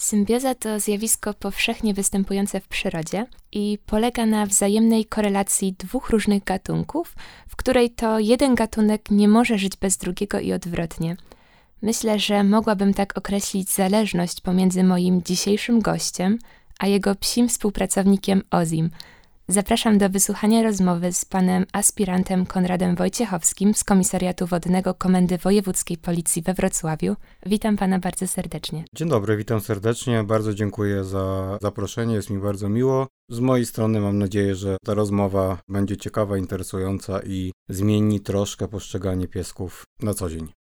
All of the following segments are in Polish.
Symbioza to zjawisko powszechnie występujące w przyrodzie i polega na wzajemnej korelacji dwóch różnych gatunków, w której to jeden gatunek nie może żyć bez drugiego i odwrotnie. Myślę, że mogłabym tak określić zależność pomiędzy moim dzisiejszym gościem a jego psim współpracownikiem Ozim – Zapraszam do wysłuchania rozmowy z panem aspirantem Konradem Wojciechowskim z Komisariatu Wodnego Komendy Wojewódzkiej Policji we Wrocławiu. Witam pana bardzo serdecznie. Dzień dobry, witam serdecznie. Bardzo dziękuję za zaproszenie, jest mi bardzo miło. Z mojej strony mam nadzieję, że ta rozmowa będzie ciekawa, interesująca i zmieni troszkę postrzeganie piesków na co dzień.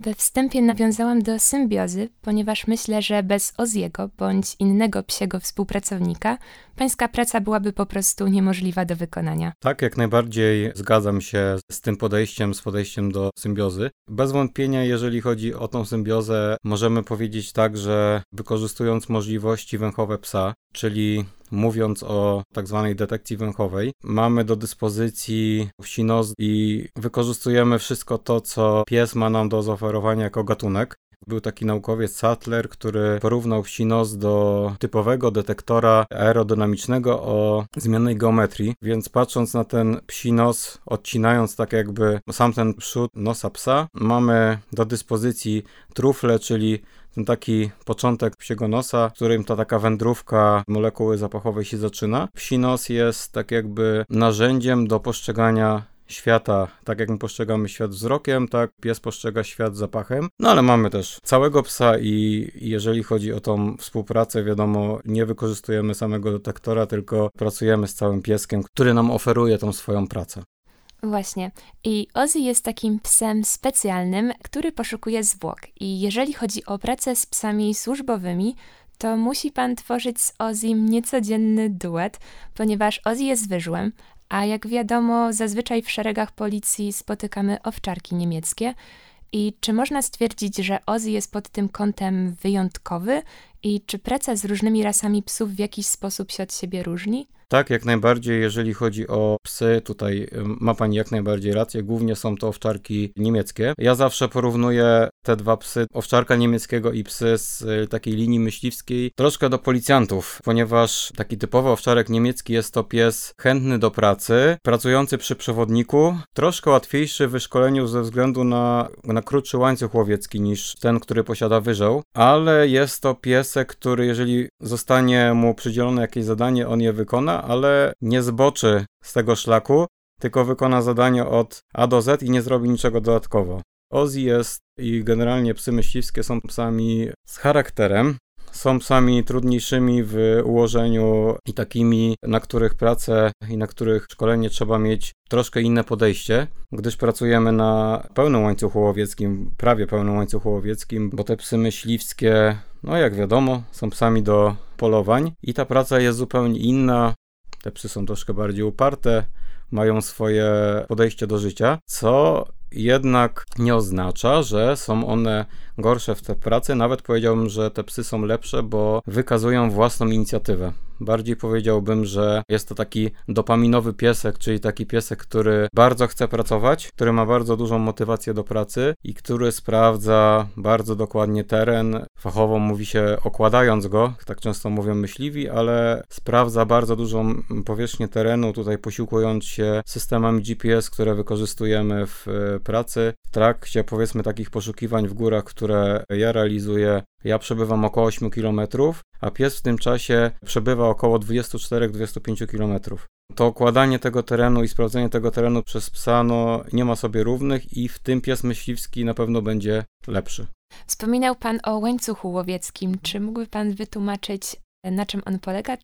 We wstępie nawiązałam do symbiozy, ponieważ myślę, że bez Oziego bądź innego psiego współpracownika pańska praca byłaby po prostu niemożliwa do wykonania. Tak, jak najbardziej zgadzam się z tym podejściem, z podejściem do symbiozy. Bez wątpienia, jeżeli chodzi o tą symbiozę, możemy powiedzieć tak, że wykorzystując możliwości węchowe psa, czyli mówiąc o tak zwanej detekcji węchowej, mamy do dyspozycji sinos i wykorzystujemy wszystko to, co pies ma nam do zaoferowania jako gatunek. Był taki naukowiec Sattler, który porównał psinos do typowego detektora aerodynamicznego o zmiennej geometrii, więc patrząc na ten psinos, odcinając tak jakby sam ten przód nosa psa, mamy do dyspozycji trufle, czyli ten taki początek psiego nosa, w którym ta taka wędrówka molekuły zapachowej się zaczyna. Psi nos jest tak jakby narzędziem do postrzegania świata, tak jak my postrzegamy świat wzrokiem, tak pies postrzega świat zapachem. No ale mamy też całego psa i jeżeli chodzi o tą współpracę, wiadomo, nie wykorzystujemy samego detektora, tylko pracujemy z całym pieskiem, który nam oferuje tą swoją pracę. Właśnie. I Ozzy jest takim psem specjalnym, który poszukuje zwłok. I jeżeli chodzi o pracę z psami służbowymi, to musi pan tworzyć z Ozim niecodzienny duet, ponieważ Ozzy jest wyżłem, a jak wiadomo, zazwyczaj w szeregach policji spotykamy owczarki niemieckie. I czy można stwierdzić, że Ozzy jest pod tym kątem wyjątkowy? I czy praca z różnymi rasami psów w jakiś sposób się od siebie różni? Tak, jak najbardziej, jeżeli chodzi o psy, tutaj ma pani jak najbardziej rację. Głównie są to owczarki niemieckie. Ja zawsze porównuję te dwa psy, owczarka niemieckiego i psy z y, takiej linii myśliwskiej, troszkę do policjantów, ponieważ taki typowy owczarek niemiecki jest to pies chętny do pracy, pracujący przy przewodniku, troszkę łatwiejszy w wyszkoleniu ze względu na, na krótszy łańcuch łowiecki niż ten, który posiada wyżeł, ale jest to piesek, który jeżeli zostanie mu przydzielone jakieś zadanie, on je wykona, ale nie zboczy z tego szlaku, tylko wykona zadanie od A do Z i nie zrobi niczego dodatkowo. Ozzy jest i generalnie psy myśliwskie są psami z charakterem, są psami trudniejszymi w ułożeniu i takimi, na których pracę i na których szkolenie trzeba mieć troszkę inne podejście, gdyż pracujemy na pełnym łańcuchu łowieckim, prawie pełnym łańcuchu łowieckim, bo te psy myśliwskie, no jak wiadomo, są psami do polowań i ta praca jest zupełnie inna. Te psy są troszkę bardziej uparte, mają swoje podejście do życia, co jednak nie oznacza, że są one gorsze w tej pracy. Nawet powiedziałbym, że te psy są lepsze, bo wykazują własną inicjatywę. Bardziej powiedziałbym, że jest to taki dopaminowy piesek, czyli taki piesek, który bardzo chce pracować, który ma bardzo dużą motywację do pracy i który sprawdza bardzo dokładnie teren. Fachowo mówi się okładając go, tak często mówią myśliwi, ale sprawdza bardzo dużą powierzchnię terenu, tutaj posiłkując się systemami GPS, które wykorzystujemy w pracy. W trakcie powiedzmy takich poszukiwań w górach, które ja realizuję, ja przebywam około 8 km, a pies w tym czasie przebywa około 24-25 km. To okładanie tego terenu i sprawdzenie tego terenu przez psa no, nie ma sobie równych i w tym pies myśliwski na pewno będzie lepszy. Wspominał Pan o łańcuchu łowieckim. Czy mógłby Pan wytłumaczyć, na czym on polega?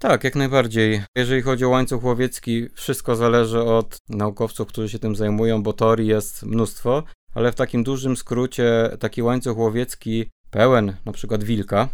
Tak, jak najbardziej. Jeżeli chodzi o łańcuch łowiecki, wszystko zależy od naukowców, którzy się tym zajmują, bo teorii jest mnóstwo, ale w takim dużym skrócie taki łańcuch łowiecki pełen na przykład wilka,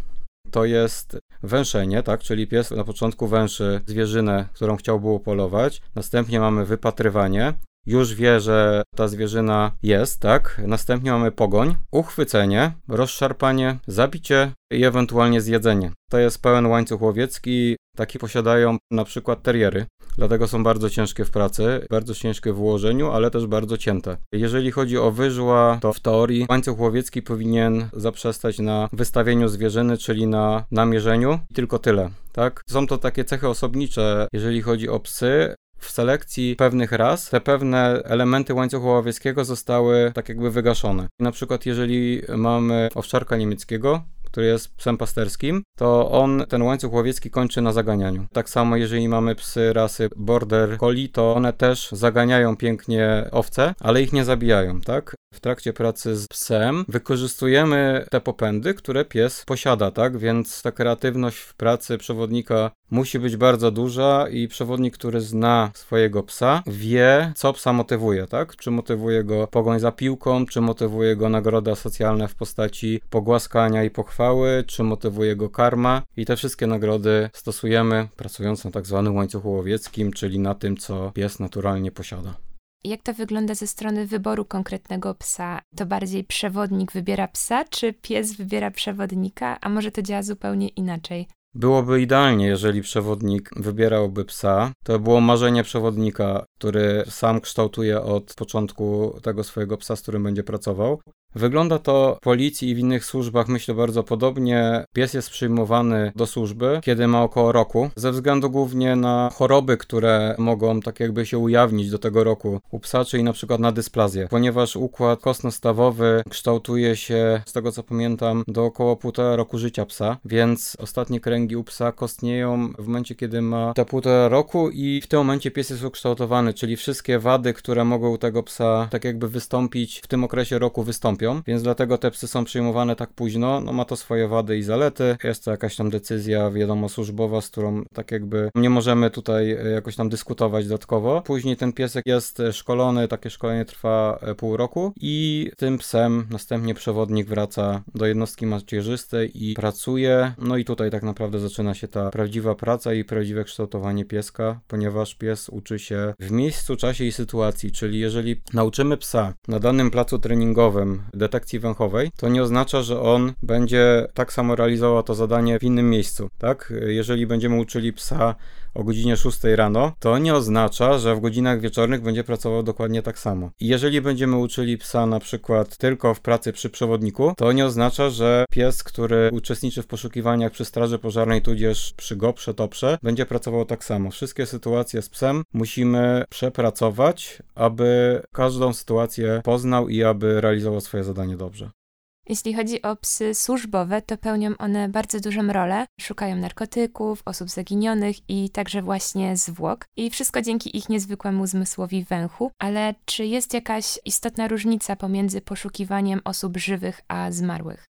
to jest węszenie, tak? Czyli pies na początku węszy zwierzynę, którą chciałby upolować. Następnie mamy wypatrywanie. Już wie, że ta zwierzyna jest, tak? Następnie mamy pogoń, uchwycenie, rozszarpanie, zabicie i ewentualnie zjedzenie. To jest pełen łańcuch łowiecki. Taki posiadają na przykład teriery, dlatego są bardzo ciężkie w pracy, bardzo ciężkie w ułożeniu, ale też bardzo cięte. Jeżeli chodzi o wyżła, to w teorii łańcuch łowiecki powinien zaprzestać na wystawieniu zwierzyny, czyli na namierzeniu i tylko tyle. Tak? Są to takie cechy osobnicze, jeżeli chodzi o psy, w selekcji pewnych ras te pewne elementy łańcucha łowieckiego zostały tak jakby wygaszone. Na przykład jeżeli mamy owczarka niemieckiego, który jest psem pasterskim, to on ten łańcuch łowiecki kończy na zaganianiu. Tak samo jeżeli mamy psy rasy border collie, to one też zaganiają pięknie owce, ale ich nie zabijają, tak? W trakcie pracy z psem wykorzystujemy te popędy, które pies posiada, tak? Więc ta kreatywność w pracy przewodnika musi być bardzo duża i przewodnik, który zna swojego psa, wie, co psa motywuje, tak? Czy motywuje go pogoń za piłką, czy motywuje go nagroda socjalna w postaci pogłaskania i pochwały, czy motywuje go karma i te wszystkie nagrody stosujemy pracując na tak zwanym łańcuchu łowieckim, czyli na tym, co pies naturalnie posiada. Jak to wygląda ze strony wyboru konkretnego psa? To bardziej przewodnik wybiera psa, czy pies wybiera przewodnika, a może to działa zupełnie inaczej? Byłoby idealnie, jeżeli przewodnik wybierałby psa. To było marzenie przewodnika, który sam kształtuje od początku tego swojego psa, z którym będzie pracował. Wygląda to w policji i w innych służbach, myślę, bardzo podobnie. Pies jest przyjmowany do służby, kiedy ma około roku, ze względu głównie na choroby, które mogą tak jakby się ujawnić do tego roku u psa, czyli na przykład na dysplazję, ponieważ układ kostno-stawowy kształtuje się, z tego co pamiętam, do około półtora roku życia psa, więc ostatnie kręgi u psa kostnieją w momencie, kiedy ma te półtora roku i w tym momencie pies jest ukształtowany, czyli wszystkie wady, które mogą u tego psa tak jakby wystąpić w tym okresie roku wystąpią więc dlatego te psy są przyjmowane tak późno. No ma to swoje wady i zalety. Jest to jakaś tam decyzja, wiadomo, służbowa, z którą tak jakby nie możemy tutaj e, jakoś tam dyskutować dodatkowo. Później ten piesek jest e, szkolony, takie szkolenie trwa e, pół roku i tym psem następnie przewodnik wraca do jednostki macierzystej i pracuje. No i tutaj tak naprawdę zaczyna się ta prawdziwa praca i prawdziwe kształtowanie pieska, ponieważ pies uczy się w miejscu, czasie i sytuacji, czyli jeżeli nauczymy psa na danym placu treningowym detekcji węchowej, to nie oznacza, że on będzie tak samo realizował to zadanie w innym miejscu, tak? Jeżeli będziemy uczyli psa o godzinie 6 rano, to nie oznacza, że w godzinach wieczornych będzie pracował dokładnie tak samo. I jeżeli będziemy uczyli psa na przykład tylko w pracy przy przewodniku, to nie oznacza, że pies, który uczestniczy w poszukiwaniach przy straży pożarnej, tudzież przy goprze, toprze, będzie pracował tak samo. Wszystkie sytuacje z psem musimy przepracować, aby każdą sytuację poznał i aby realizował swoje zadanie dobrze. Jeśli chodzi o psy służbowe, to pełnią one bardzo dużą rolę. Szukają narkotyków, osób zaginionych i także właśnie zwłok. I wszystko dzięki ich niezwykłemu zmysłowi węchu. Ale czy jest jakaś istotna różnica pomiędzy poszukiwaniem osób żywych a zmarłych?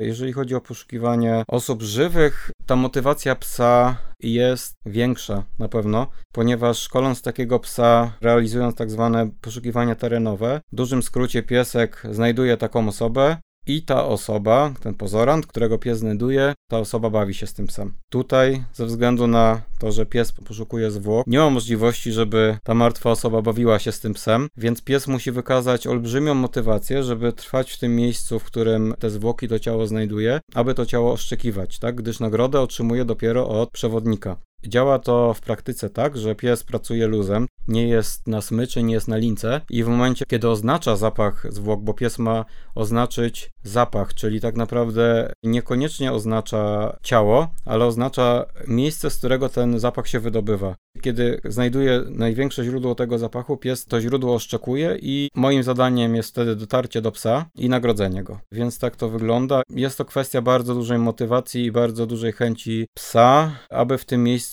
Jeżeli chodzi o poszukiwanie osób żywych, ta motywacja psa jest większa na pewno, ponieważ szkoląc takiego psa, realizując tak zwane poszukiwania terenowe, w dużym skrócie piesek znajduje taką osobę, i ta osoba, ten pozorant, którego pies znajduje, ta osoba bawi się z tym psem. Tutaj, ze względu na to, że pies poszukuje zwłok, nie ma możliwości, żeby ta martwa osoba bawiła się z tym psem, więc pies musi wykazać olbrzymią motywację, żeby trwać w tym miejscu, w którym te zwłoki to ciało znajduje, aby to ciało oszczekiwać, tak? Gdyż nagrodę otrzymuje dopiero od przewodnika. Działa to w praktyce tak, że pies pracuje luzem, nie jest na smyczy, nie jest na lince i w momencie, kiedy oznacza zapach zwłok, bo pies ma oznaczyć zapach, czyli tak naprawdę niekoniecznie oznacza ciało, ale oznacza miejsce, z którego ten zapach się wydobywa. Kiedy znajduje największe źródło tego zapachu, pies to źródło oszczekuje i moim zadaniem jest wtedy dotarcie do psa i nagrodzenie go. Więc tak to wygląda. Jest to kwestia bardzo dużej motywacji i bardzo dużej chęci psa, aby w tym miejscu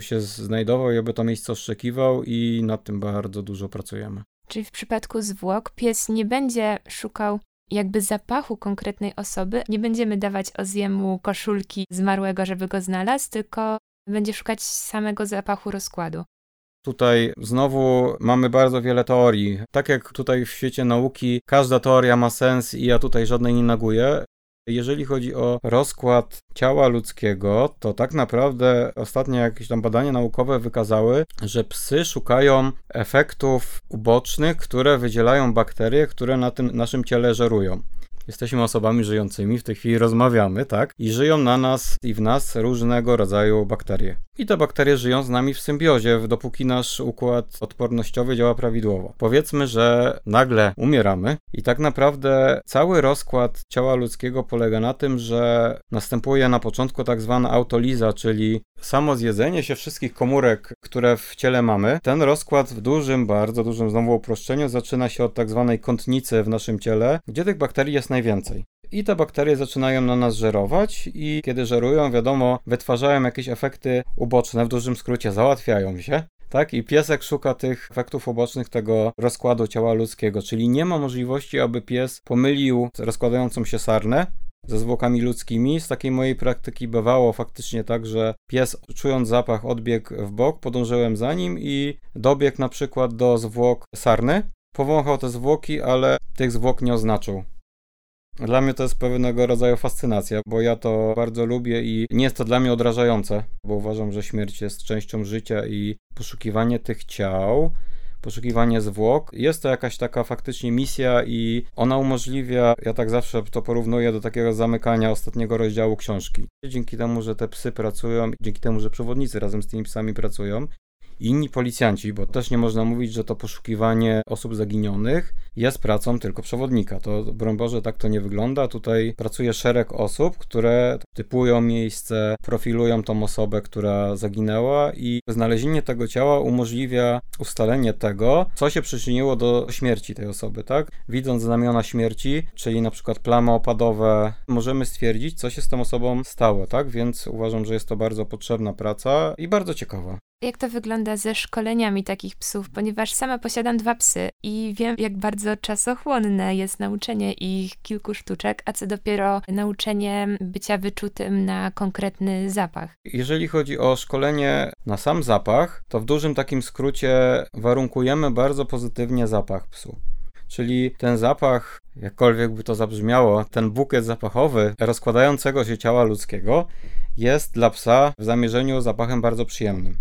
się znajdował i aby to miejsce oszczekiwał i nad tym bardzo dużo pracujemy. Czyli w przypadku zwłok pies nie będzie szukał jakby zapachu konkretnej osoby. Nie będziemy dawać Oziemu koszulki zmarłego, żeby go znalazł, tylko będzie szukać samego zapachu rozkładu. Tutaj znowu mamy bardzo wiele teorii. Tak jak tutaj w świecie nauki każda teoria ma sens i ja tutaj żadnej nie naguję, Jeżeli chodzi o rozkład ciała ludzkiego, to tak naprawdę ostatnie jakieś tam badania naukowe wykazały, że psy szukają efektów ubocznych, które wydzielają bakterie, które na tym naszym ciele żerują. Jesteśmy osobami żyjącymi, w tej chwili rozmawiamy, tak? I żyją na nas i w nas różnego rodzaju bakterie. I te bakterie żyją z nami w symbiozie, dopóki nasz układ odpornościowy działa prawidłowo. Powiedzmy, że nagle umieramy i tak naprawdę cały rozkład ciała ludzkiego polega na tym, że następuje na początku tak zwana autoliza, czyli samo zjedzenie się wszystkich komórek, które w ciele mamy. Ten rozkład w dużym, bardzo dużym znowu uproszczeniu zaczyna się od tak zwanej kątnicy w naszym ciele, gdzie tych bakterii jest najwięcej. I te bakterie zaczynają na nas żerować, i kiedy żerują, wiadomo, wytwarzają jakieś efekty uboczne, w dużym skrócie załatwiają się. Tak, i piesek szuka tych efektów ubocznych tego rozkładu ciała ludzkiego, czyli nie ma możliwości, aby pies pomylił rozkładającą się sarnę ze zwłokami ludzkimi. Z takiej mojej praktyki bywało faktycznie tak, że pies czując zapach odbiegł w bok, podążyłem za nim i dobiegł na przykład do zwłok sarny, powąchał te zwłoki, ale tych zwłok nie oznaczył. Dla mnie to jest pewnego rodzaju fascynacja, bo ja to bardzo lubię i nie jest to dla mnie odrażające, bo uważam, że śmierć jest częścią życia i poszukiwanie tych ciał, poszukiwanie zwłok, jest to jakaś taka faktycznie misja i ona umożliwia, ja tak zawsze to porównuję do takiego zamykania ostatniego rozdziału książki. Dzięki temu, że te psy pracują, dzięki temu, że przewodnicy razem z tymi psami pracują, inni policjanci, bo też nie można mówić, że to poszukiwanie osób zaginionych jest pracą tylko przewodnika. To, broń Boże, tak to nie wygląda. Tutaj pracuje szereg osób, które typują miejsce, profilują tą osobę, która zaginęła i znalezienie tego ciała umożliwia ustalenie tego, co się przyczyniło do śmierci tej osoby, tak? Widząc znamiona śmierci, czyli na przykład plamy opadowe, możemy stwierdzić, co się z tą osobą stało, tak? Więc uważam, że jest to bardzo potrzebna praca i bardzo ciekawa. Jak to wygląda ze szkoleniami takich psów? Ponieważ sama posiadam dwa psy i wiem, jak bardzo czasochłonne jest nauczenie ich kilku sztuczek, a co dopiero nauczenie bycia wyczutym na konkretny zapach. Jeżeli chodzi o szkolenie na sam zapach, to w dużym takim skrócie warunkujemy bardzo pozytywnie zapach psu. Czyli ten zapach, jakkolwiek by to zabrzmiało, ten bukiet zapachowy rozkładającego się ciała ludzkiego jest dla psa w zamierzeniu zapachem bardzo przyjemnym.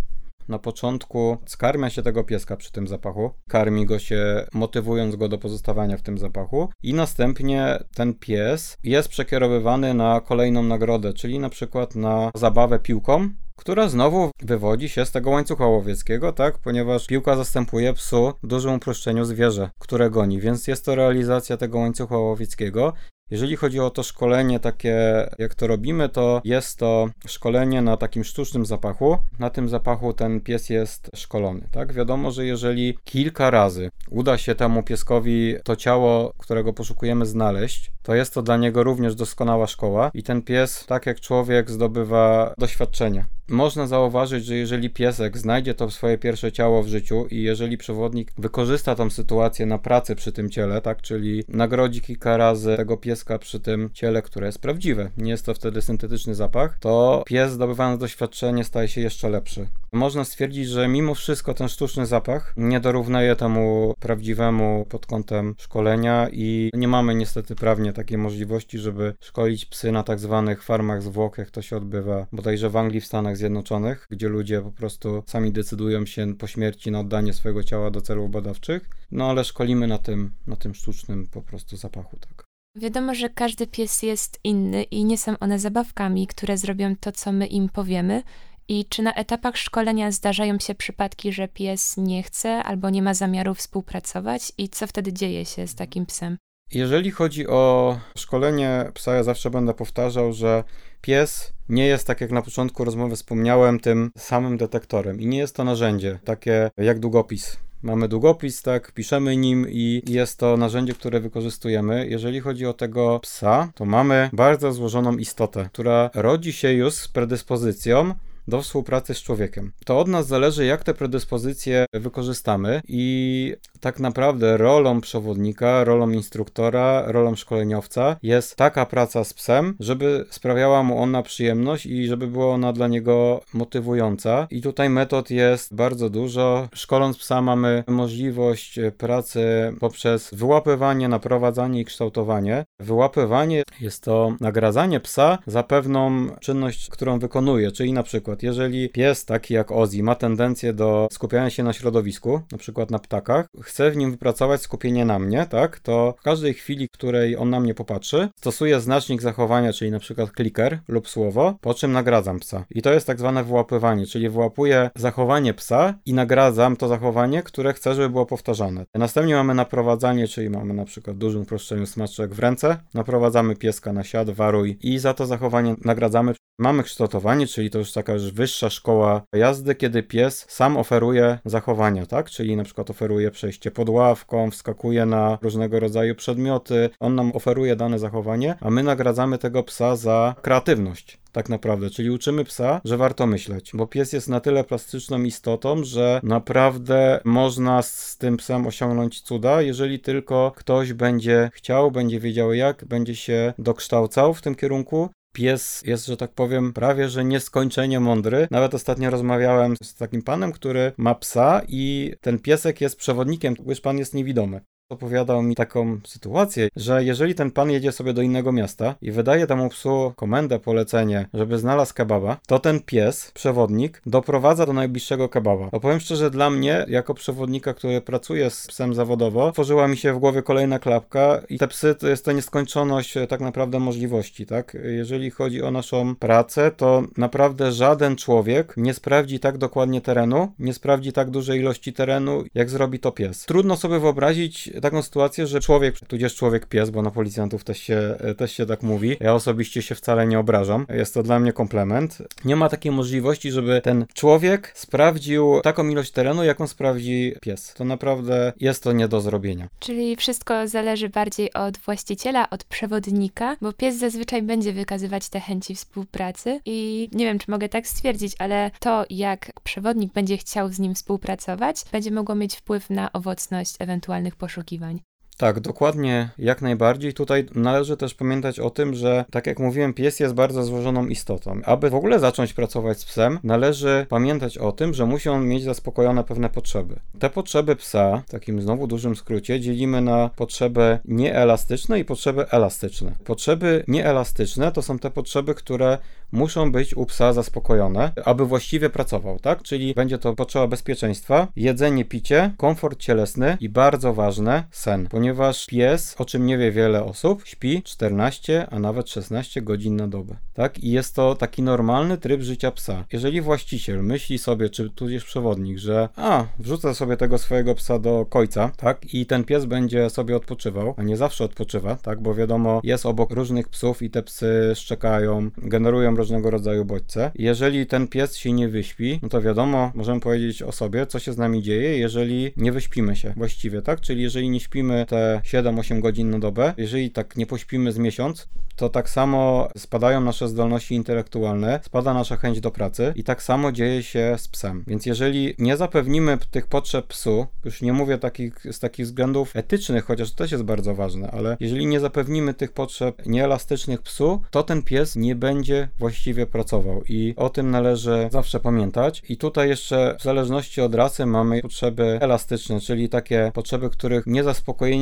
Na początku skarmia się tego pieska przy tym zapachu, karmi go się motywując go do pozostawania w tym zapachu i następnie ten pies jest przekierowywany na kolejną nagrodę, czyli na przykład na zabawę piłką, która znowu wywodzi się z tego łańcucha łowieckiego, tak? Ponieważ piłka zastępuje psu w dużym uproszczeniu zwierzę, które goni, więc jest to realizacja tego łańcucha łowieckiego jeżeli chodzi o to szkolenie takie, jak to robimy, to jest to szkolenie na takim sztucznym zapachu. Na tym zapachu ten pies jest szkolony, tak? Wiadomo, że jeżeli kilka razy uda się temu pieskowi to ciało, którego poszukujemy znaleźć, to jest to dla niego również doskonała szkoła i ten pies, tak jak człowiek, zdobywa doświadczenie. Można zauważyć, że jeżeli piesek znajdzie to swoje pierwsze ciało w życiu i jeżeli przewodnik wykorzysta tą sytuację na pracy przy tym ciele, tak, czyli nagrodzi kilka razy tego pieska przy tym ciele, które jest prawdziwe, nie jest to wtedy syntetyczny zapach, to pies zdobywając doświadczenie staje się jeszcze lepszy. Można stwierdzić, że mimo wszystko ten sztuczny zapach nie dorównuje temu prawdziwemu pod kątem szkolenia i nie mamy niestety prawnie takiej możliwości, żeby szkolić psy na tak zwanych farmach zwłok, jak to się odbywa bodajże w Anglii, w Stanach Zjednoczonych, gdzie ludzie po prostu sami decydują się po śmierci na oddanie swojego ciała do celów badawczych, no ale szkolimy na tym, na tym sztucznym po prostu zapachu, tak. Wiadomo, że każdy pies jest inny i nie są one zabawkami, które zrobią to, co my im powiemy. I czy na etapach szkolenia zdarzają się przypadki, że pies nie chce albo nie ma zamiaru współpracować? I co wtedy dzieje się z takim psem? Jeżeli chodzi o szkolenie psa, ja zawsze będę powtarzał, że pies nie jest, tak jak na początku rozmowy wspomniałem, tym samym detektorem i nie jest to narzędzie, takie jak długopis. Mamy długopis, tak, piszemy nim i jest to narzędzie, które wykorzystujemy. Jeżeli chodzi o tego psa, to mamy bardzo złożoną istotę, która rodzi się już z predyspozycją do współpracy z człowiekiem. To od nas zależy, jak te predyspozycje wykorzystamy i tak naprawdę rolą przewodnika, rolą instruktora, rolą szkoleniowca jest taka praca z psem, żeby sprawiała mu ona przyjemność i żeby była ona dla niego motywująca. I tutaj metod jest bardzo dużo. Szkoląc psa mamy możliwość pracy poprzez wyłapywanie, naprowadzanie i kształtowanie. Wyłapywanie jest to nagradzanie psa za pewną czynność, którą wykonuje, czyli na przykład jeżeli pies taki jak Ozzy ma tendencję do skupiania się na środowisku, na przykład na ptakach, chce w nim wypracować skupienie na mnie, tak, to w każdej chwili, w której on na mnie popatrzy, stosuję znacznik zachowania, czyli na przykład kliker lub słowo, po czym nagradzam psa. I to jest tak zwane wyłapywanie, czyli wyłapuję zachowanie psa i nagradzam to zachowanie, które chcę, żeby było powtarzane. Następnie mamy naprowadzanie, czyli mamy na przykład w dużym uproszczeniu smaczek w ręce, naprowadzamy pieska na siad, waruj i za to zachowanie nagradzamy. Mamy kształtowanie, czyli to już taka już wyższa szkoła jazdy, kiedy pies sam oferuje zachowania, tak? Czyli na przykład oferuje przejście pod ławką, wskakuje na różnego rodzaju przedmioty. On nam oferuje dane zachowanie, a my nagradzamy tego psa za kreatywność tak naprawdę, czyli uczymy psa, że warto myśleć, bo pies jest na tyle plastyczną istotą, że naprawdę można z tym psem osiągnąć cuda, jeżeli tylko ktoś będzie chciał, będzie wiedział jak, będzie się dokształcał w tym kierunku, pies jest, że tak powiem, prawie że nieskończenie mądry. Nawet ostatnio rozmawiałem z takim panem, który ma psa i ten piesek jest przewodnikiem, łyż pan jest niewidomy opowiadał mi taką sytuację, że jeżeli ten pan jedzie sobie do innego miasta i wydaje temu psu komendę, polecenie, żeby znalazł kebaba, to ten pies, przewodnik, doprowadza do najbliższego kebaba. Opowiem szczerze, dla mnie, jako przewodnika, który pracuje z psem zawodowo, tworzyła mi się w głowie kolejna klapka i te psy to jest to nieskończoność e, tak naprawdę możliwości, tak? Jeżeli chodzi o naszą pracę, to naprawdę żaden człowiek nie sprawdzi tak dokładnie terenu, nie sprawdzi tak dużej ilości terenu, jak zrobi to pies. Trudno sobie wyobrazić taką sytuację, że człowiek, tudzież człowiek pies, bo na policjantów też się, też się tak mówi. Ja osobiście się wcale nie obrażam. Jest to dla mnie komplement. Nie ma takiej możliwości, żeby ten człowiek sprawdził taką ilość terenu, jaką sprawdzi pies. To naprawdę jest to nie do zrobienia. Czyli wszystko zależy bardziej od właściciela, od przewodnika, bo pies zazwyczaj będzie wykazywać te chęci współpracy i nie wiem, czy mogę tak stwierdzić, ale to, jak przewodnik będzie chciał z nim współpracować, będzie mogło mieć wpływ na owocność ewentualnych poszukiwań poszukiwań. Tak, dokładnie, jak najbardziej. Tutaj należy też pamiętać o tym, że tak jak mówiłem, pies jest bardzo złożoną istotą. Aby w ogóle zacząć pracować z psem, należy pamiętać o tym, że musi on mieć zaspokojone pewne potrzeby. Te potrzeby psa, w takim znowu dużym skrócie, dzielimy na potrzeby nieelastyczne i potrzeby elastyczne. Potrzeby nieelastyczne to są te potrzeby, które muszą być u psa zaspokojone, aby właściwie pracował, tak? Czyli będzie to potrzeba bezpieczeństwa, jedzenie, picie, komfort cielesny i bardzo ważne sen ponieważ pies, o czym nie wie wiele osób, śpi 14, a nawet 16 godzin na dobę. Tak? I jest to taki normalny tryb życia psa. Jeżeli właściciel myśli sobie, czy tudzież przewodnik, że a, wrzucę sobie tego swojego psa do końca, tak? I ten pies będzie sobie odpoczywał, a nie zawsze odpoczywa, tak? Bo wiadomo, jest obok różnych psów i te psy szczekają, generują różnego rodzaju bodźce. Jeżeli ten pies się nie wyśpi, no to wiadomo, możemy powiedzieć o sobie, co się z nami dzieje, jeżeli nie wyśpimy się właściwie, tak? Czyli jeżeli nie śpimy te 7-8 godzin na dobę. Jeżeli tak nie pośpimy z miesiąc, to tak samo spadają nasze zdolności intelektualne, spada nasza chęć do pracy i tak samo dzieje się z psem. Więc jeżeli nie zapewnimy tych potrzeb psu, już nie mówię takich, z takich względów etycznych, chociaż to też jest bardzo ważne, ale jeżeli nie zapewnimy tych potrzeb nieelastycznych psu, to ten pies nie będzie właściwie pracował i o tym należy zawsze pamiętać. I tutaj jeszcze w zależności od rasy mamy potrzeby elastyczne, czyli takie potrzeby, których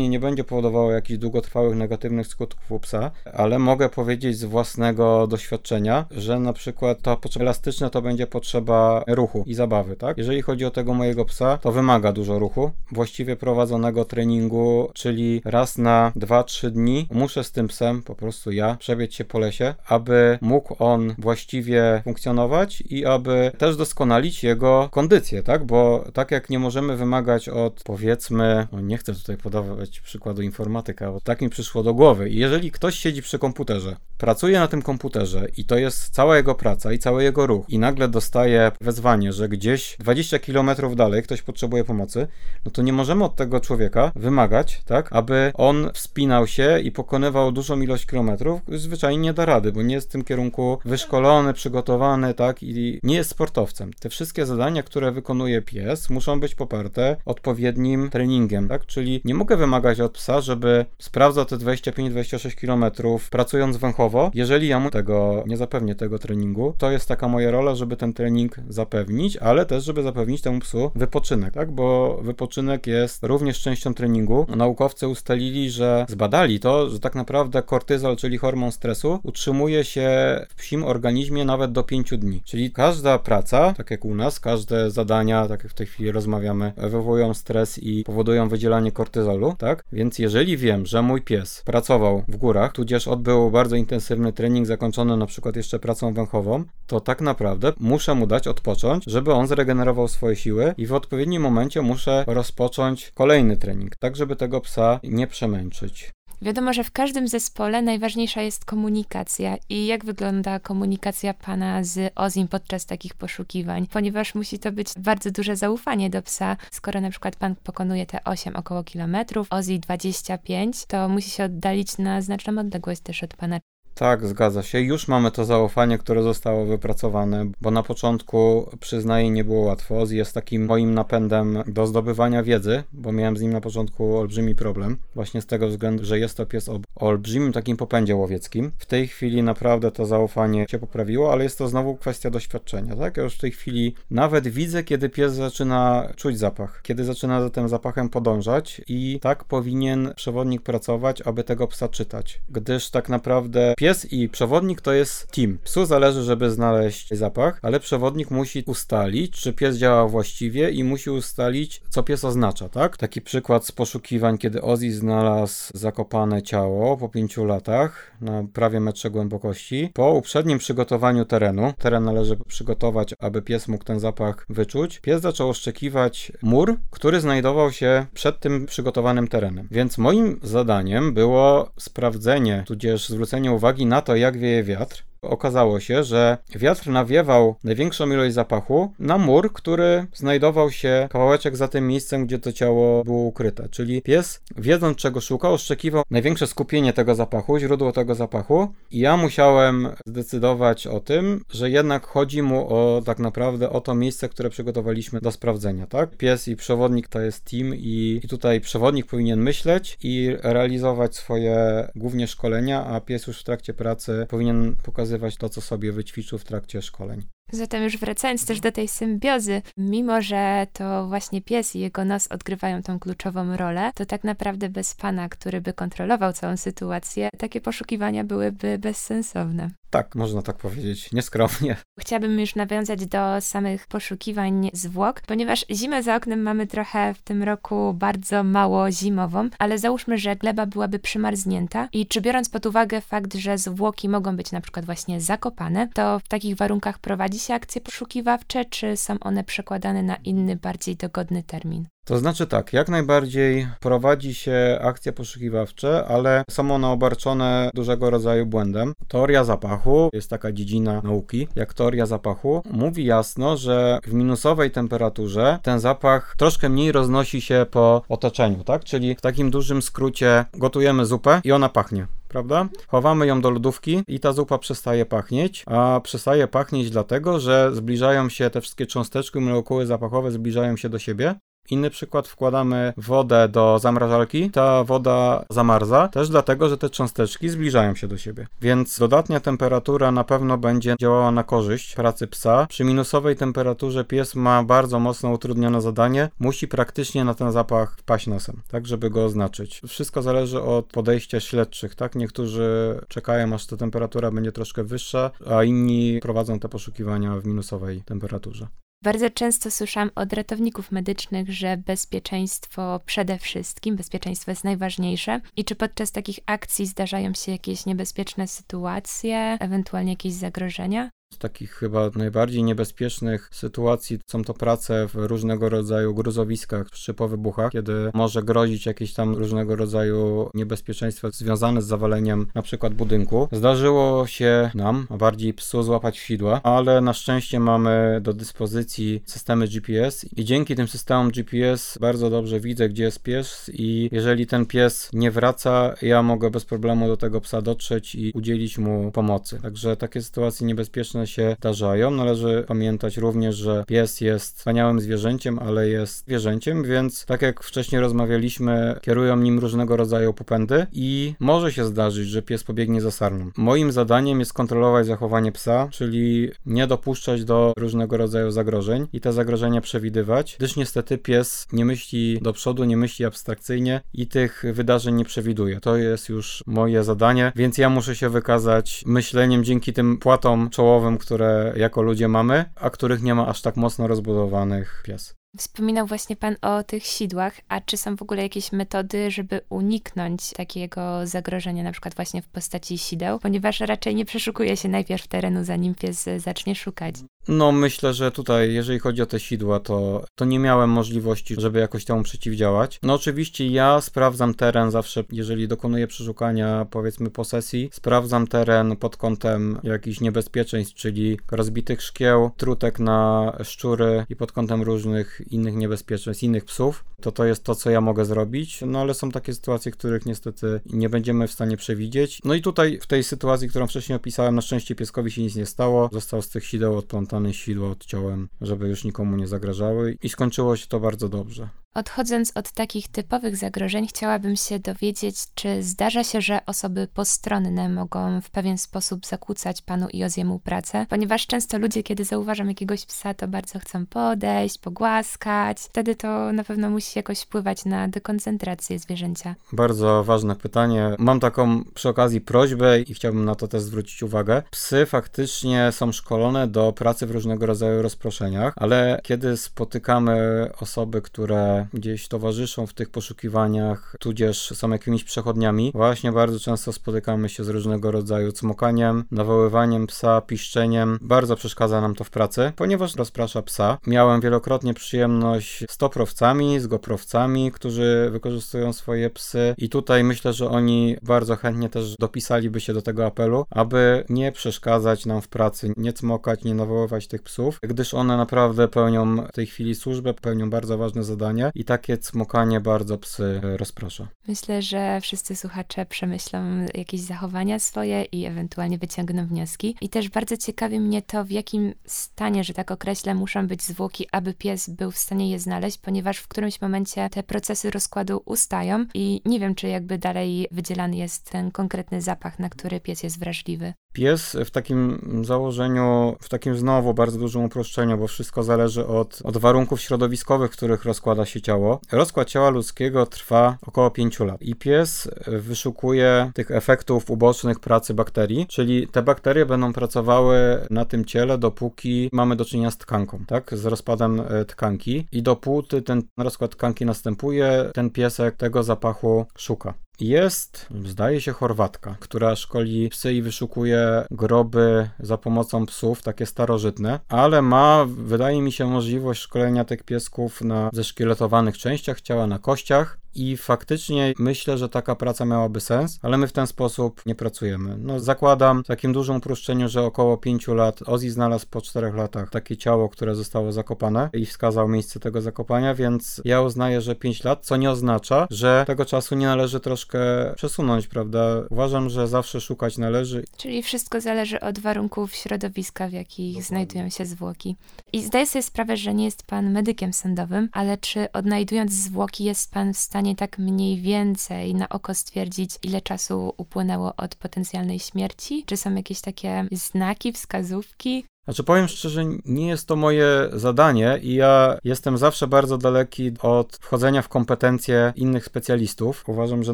niezaspokojenie nie będzie powodowało jakichś długotrwałych negatywnych skutków u psa, ale mogę powiedzieć z własnego doświadczenia, że na przykład ta potrzeba elastyczna to będzie potrzeba ruchu i zabawy, tak? Jeżeli chodzi o tego mojego psa, to wymaga dużo ruchu, właściwie prowadzonego treningu, czyli raz na 2-3 dni muszę z tym psem po prostu ja przebiec się po lesie, aby mógł on właściwie funkcjonować i aby też doskonalić jego kondycję, tak? Bo tak jak nie możemy wymagać od powiedzmy, no nie chcę tutaj podawać użyć przykładu informatyka, bo tak mi przyszło do głowy. Jeżeli ktoś siedzi przy komputerze, pracuje na tym komputerze i to jest cała jego praca i cały jego ruch i nagle dostaje wezwanie, że gdzieś 20 km dalej ktoś potrzebuje pomocy, no to nie możemy od tego człowieka wymagać, tak, aby on wspinał się i pokonywał dużą ilość kilometrów, zwyczajnie nie da rady, bo nie jest w tym kierunku wyszkolony, przygotowany, tak, i nie jest sportowcem. Te wszystkie zadania, które wykonuje pies, muszą być poparte odpowiednim treningiem, tak, czyli nie mogę wymagać od psa, żeby sprawdzał te 25-26 km pracując węchowo, jeżeli ja mu tego nie zapewnię tego treningu, to jest taka moja rola, żeby ten trening zapewnić, ale też, żeby zapewnić temu psu wypoczynek, tak, bo wypoczynek jest również częścią treningu. Naukowcy ustalili, że zbadali to, że tak naprawdę kortyzol, czyli hormon stresu, utrzymuje się w psim organizmie nawet do 5 dni. Czyli każda praca, tak jak u nas, każde zadania, tak jak w tej chwili rozmawiamy, wywołują stres i powodują wydzielanie kortyzolu, tak? Więc jeżeli wiem, że mój pies pracował w górach, tudzież odbył bardzo intensywny trening zakończony na przykład jeszcze pracą węchową, to tak naprawdę muszę mu dać odpocząć, żeby on zregenerował swoje siły i w odpowiednim momencie muszę rozpocząć kolejny trening, tak żeby tego psa nie przemęczyć. Wiadomo, że w każdym zespole najważniejsza jest komunikacja. I jak wygląda komunikacja pana z Ozim podczas takich poszukiwań? Ponieważ musi to być bardzo duże zaufanie do psa. Skoro na przykład pan pokonuje te 8 około kilometrów, Ozzy 25, to musi się oddalić na znaczną odległość też od pana. Tak, zgadza się. Już mamy to zaufanie, które zostało wypracowane, bo na początku, przyznaję, nie było łatwo. Jest takim moim napędem do zdobywania wiedzy, bo miałem z nim na początku olbrzymi problem, właśnie z tego względu, że jest to pies o olbrzymim takim popędzie łowieckim. W tej chwili naprawdę to zaufanie się poprawiło, ale jest to znowu kwestia doświadczenia, tak? Ja już w tej chwili nawet widzę, kiedy pies zaczyna czuć zapach, kiedy zaczyna za tym zapachem podążać i tak powinien przewodnik pracować, aby tego psa czytać, gdyż tak naprawdę pies i przewodnik to jest team. Psu zależy, żeby znaleźć zapach, ale przewodnik musi ustalić, czy pies działa właściwie i musi ustalić, co pies oznacza, tak? Taki przykład z poszukiwań, kiedy Ozzy znalazł zakopane ciało po pięciu latach na prawie metrze głębokości. Po uprzednim przygotowaniu terenu, teren należy przygotować, aby pies mógł ten zapach wyczuć, pies zaczął oszczekiwać mur, który znajdował się przed tym przygotowanym terenem. Więc moim zadaniem było sprawdzenie, tudzież zwrócenie uwagi uwagi na to, jak wieje wiatr, okazało się, że wiatr nawiewał największą ilość zapachu na mur, który znajdował się kawałeczek za tym miejscem, gdzie to ciało było ukryte. Czyli pies, wiedząc czego szukał, oszczekiwał największe skupienie tego zapachu, źródło tego zapachu i ja musiałem zdecydować o tym, że jednak chodzi mu o tak naprawdę o to miejsce, które przygotowaliśmy do sprawdzenia, tak? Pies i przewodnik to jest team i, i tutaj przewodnik powinien myśleć i realizować swoje głównie szkolenia, a pies już w trakcie pracy powinien pokazywać pokazywać to, co sobie wyćwiczył w trakcie szkoleń. Zatem już wracając też do tej symbiozy, mimo że to właśnie pies i jego nos odgrywają tą kluczową rolę, to tak naprawdę bez pana, który by kontrolował całą sytuację, takie poszukiwania byłyby bezsensowne. Tak, można tak powiedzieć, nieskromnie. Chciałabym już nawiązać do samych poszukiwań zwłok, ponieważ zimę za oknem mamy trochę w tym roku bardzo mało zimową, ale załóżmy, że gleba byłaby przymarznięta i czy biorąc pod uwagę fakt, że zwłoki mogą być na przykład właśnie zakopane, to w takich warunkach prowadzi się akcje poszukiwawcze, czy są one przekładane na inny, bardziej dogodny termin? To znaczy tak, jak najbardziej prowadzi się akcje poszukiwawcze, ale są one obarczone dużego rodzaju błędem. Teoria zapachu jest taka dziedzina nauki, jak teoria zapachu mówi jasno, że w minusowej temperaturze ten zapach troszkę mniej roznosi się po otoczeniu, tak? Czyli w takim dużym skrócie gotujemy zupę i ona pachnie prawda? Chowamy ją do lodówki i ta zupa przestaje pachnieć, a przestaje pachnieć dlatego, że zbliżają się te wszystkie cząsteczki, molekuły zapachowe zbliżają się do siebie Inny przykład, wkładamy wodę do zamrażalki, ta woda zamarza, też dlatego, że te cząsteczki zbliżają się do siebie. Więc dodatnia temperatura na pewno będzie działała na korzyść pracy psa. Przy minusowej temperaturze pies ma bardzo mocno utrudnione zadanie, musi praktycznie na ten zapach wpaść nosem, tak żeby go oznaczyć. Wszystko zależy od podejścia śledczych, tak? Niektórzy czekają aż ta temperatura będzie troszkę wyższa, a inni prowadzą te poszukiwania w minusowej temperaturze. Bardzo często słyszałam od ratowników medycznych, że bezpieczeństwo przede wszystkim, bezpieczeństwo jest najważniejsze. I czy podczas takich akcji zdarzają się jakieś niebezpieczne sytuacje, ewentualnie jakieś zagrożenia? Z takich chyba najbardziej niebezpiecznych sytuacji są to prace w różnego rodzaju gruzowiskach czy po wybuchach, kiedy może grozić jakieś tam różnego rodzaju niebezpieczeństwo związane z zawaleniem na przykład budynku. Zdarzyło się nam, a bardziej psu, złapać sidła, ale na szczęście mamy do dyspozycji systemy GPS i dzięki tym systemom GPS bardzo dobrze widzę, gdzie jest pies i jeżeli ten pies nie wraca, ja mogę bez problemu do tego psa dotrzeć i udzielić mu pomocy. Także takie sytuacje niebezpieczne się zdarzają. Należy pamiętać również, że pies jest wspaniałym zwierzęciem, ale jest zwierzęciem, więc tak jak wcześniej rozmawialiśmy, kierują nim różnego rodzaju popędy i może się zdarzyć, że pies pobiegnie za sarną. Moim zadaniem jest kontrolować zachowanie psa, czyli nie dopuszczać do różnego rodzaju zagrożeń i te zagrożenia przewidywać, gdyż niestety pies nie myśli do przodu, nie myśli abstrakcyjnie i tych wydarzeń nie przewiduje. To jest już moje zadanie, więc ja muszę się wykazać myśleniem dzięki tym płatom czołowym, które jako ludzie mamy, a których nie ma aż tak mocno rozbudowanych pies. Wspominał właśnie Pan o tych sidłach, a czy są w ogóle jakieś metody, żeby uniknąć takiego zagrożenia, na przykład właśnie w postaci sideł, ponieważ raczej nie przeszukuje się najpierw terenu, zanim pies zacznie szukać. No, myślę, że tutaj, jeżeli chodzi o te sidła, to, to nie miałem możliwości, żeby jakoś temu przeciwdziałać. No, oczywiście ja sprawdzam teren zawsze, jeżeli dokonuję przeszukania, powiedzmy, posesji, sprawdzam teren pod kątem jakichś niebezpieczeństw, czyli rozbitych szkieł, trutek na szczury i pod kątem różnych innych niebezpieczeństw, innych psów. To to jest to, co ja mogę zrobić, no ale są takie sytuacje, których niestety nie będziemy w stanie przewidzieć. No i tutaj, w tej sytuacji, którą wcześniej opisałem, na szczęście pieskowi się nic nie stało. Został z tych sideł odplątany odplątane sidła odciąłem, żeby już nikomu nie zagrażały i skończyło się to bardzo dobrze. Odchodząc od takich typowych zagrożeń, chciałabym się dowiedzieć, czy zdarza się, że osoby postronne mogą w pewien sposób zakłócać panu i Oziemu pracę, ponieważ często ludzie, kiedy zauważą jakiegoś psa, to bardzo chcą podejść, pogłaskać. Wtedy to na pewno musi jakoś wpływać na dekoncentrację zwierzęcia. Bardzo ważne pytanie. Mam taką przy okazji prośbę i chciałbym na to też zwrócić uwagę. Psy faktycznie są szkolone do pracy w różnego rodzaju rozproszeniach, ale kiedy spotykamy osoby, które gdzieś towarzyszą w tych poszukiwaniach, tudzież są jakimiś przechodniami. Właśnie bardzo często spotykamy się z różnego rodzaju cmokaniem, nawoływaniem psa, piszczeniem. Bardzo przeszkadza nam to w pracy, ponieważ rozprasza psa. Miałem wielokrotnie przyjemność z toprowcami, z goprowcami, którzy wykorzystują swoje psy i tutaj myślę, że oni bardzo chętnie też dopisaliby się do tego apelu, aby nie przeszkadzać nam w pracy, nie cmokać, nie nawoływać tych psów, gdyż one naprawdę pełnią w tej chwili służbę, pełnią bardzo ważne zadanie i takie cmokanie bardzo psy rozprasza. Myślę, że wszyscy słuchacze przemyślą jakieś zachowania swoje i ewentualnie wyciągną wnioski. I też bardzo ciekawi mnie to, w jakim stanie, że tak określę, muszą być zwłoki, aby pies był w stanie je znaleźć, ponieważ w którymś momencie te procesy rozkładu ustają i nie wiem, czy jakby dalej wydzielany jest ten konkretny zapach, na który pies jest wrażliwy. Pies w takim założeniu, w takim znowu bardzo dużym uproszczeniu, bo wszystko zależy od, od warunków środowiskowych, w których rozkłada się ciało. Rozkład ciała ludzkiego trwa około 5 lat i pies wyszukuje tych efektów ubocznych pracy bakterii, czyli te bakterie będą pracowały na tym ciele, dopóki mamy do czynienia z tkanką, tak, z rozpadem e, tkanki i dopóty ten rozkład tkanki następuje, ten piesek tego zapachu szuka. Jest, zdaje się, Chorwatka, która szkoli psy i wyszukuje groby za pomocą psów, takie starożytne, ale ma, wydaje mi się, możliwość szkolenia tych piesków na zeszkieletowanych częściach ciała, na kościach i faktycznie myślę, że taka praca miałaby sens, ale my w ten sposób nie pracujemy. No zakładam w takim dużym uproszczeniu, że około 5 lat Ozzy znalazł po 4 latach takie ciało, które zostało zakopane i wskazał miejsce tego zakopania, więc ja uznaję, że 5 lat, co nie oznacza, że tego czasu nie należy troszkę przesunąć, prawda? Uważam, że zawsze szukać należy. Czyli wszystko zależy od warunków środowiska, w jakich Dokładnie. znajdują się zwłoki. I zdaję sobie sprawę, że nie jest pan medykiem sądowym, ale czy odnajdując zwłoki jest pan w stanie stanie tak mniej więcej na oko stwierdzić, ile czasu upłynęło od potencjalnej śmierci? Czy są jakieś takie znaki, wskazówki? Znaczy powiem szczerze, nie jest to moje zadanie i ja jestem zawsze bardzo daleki od wchodzenia w kompetencje innych specjalistów. Uważam, że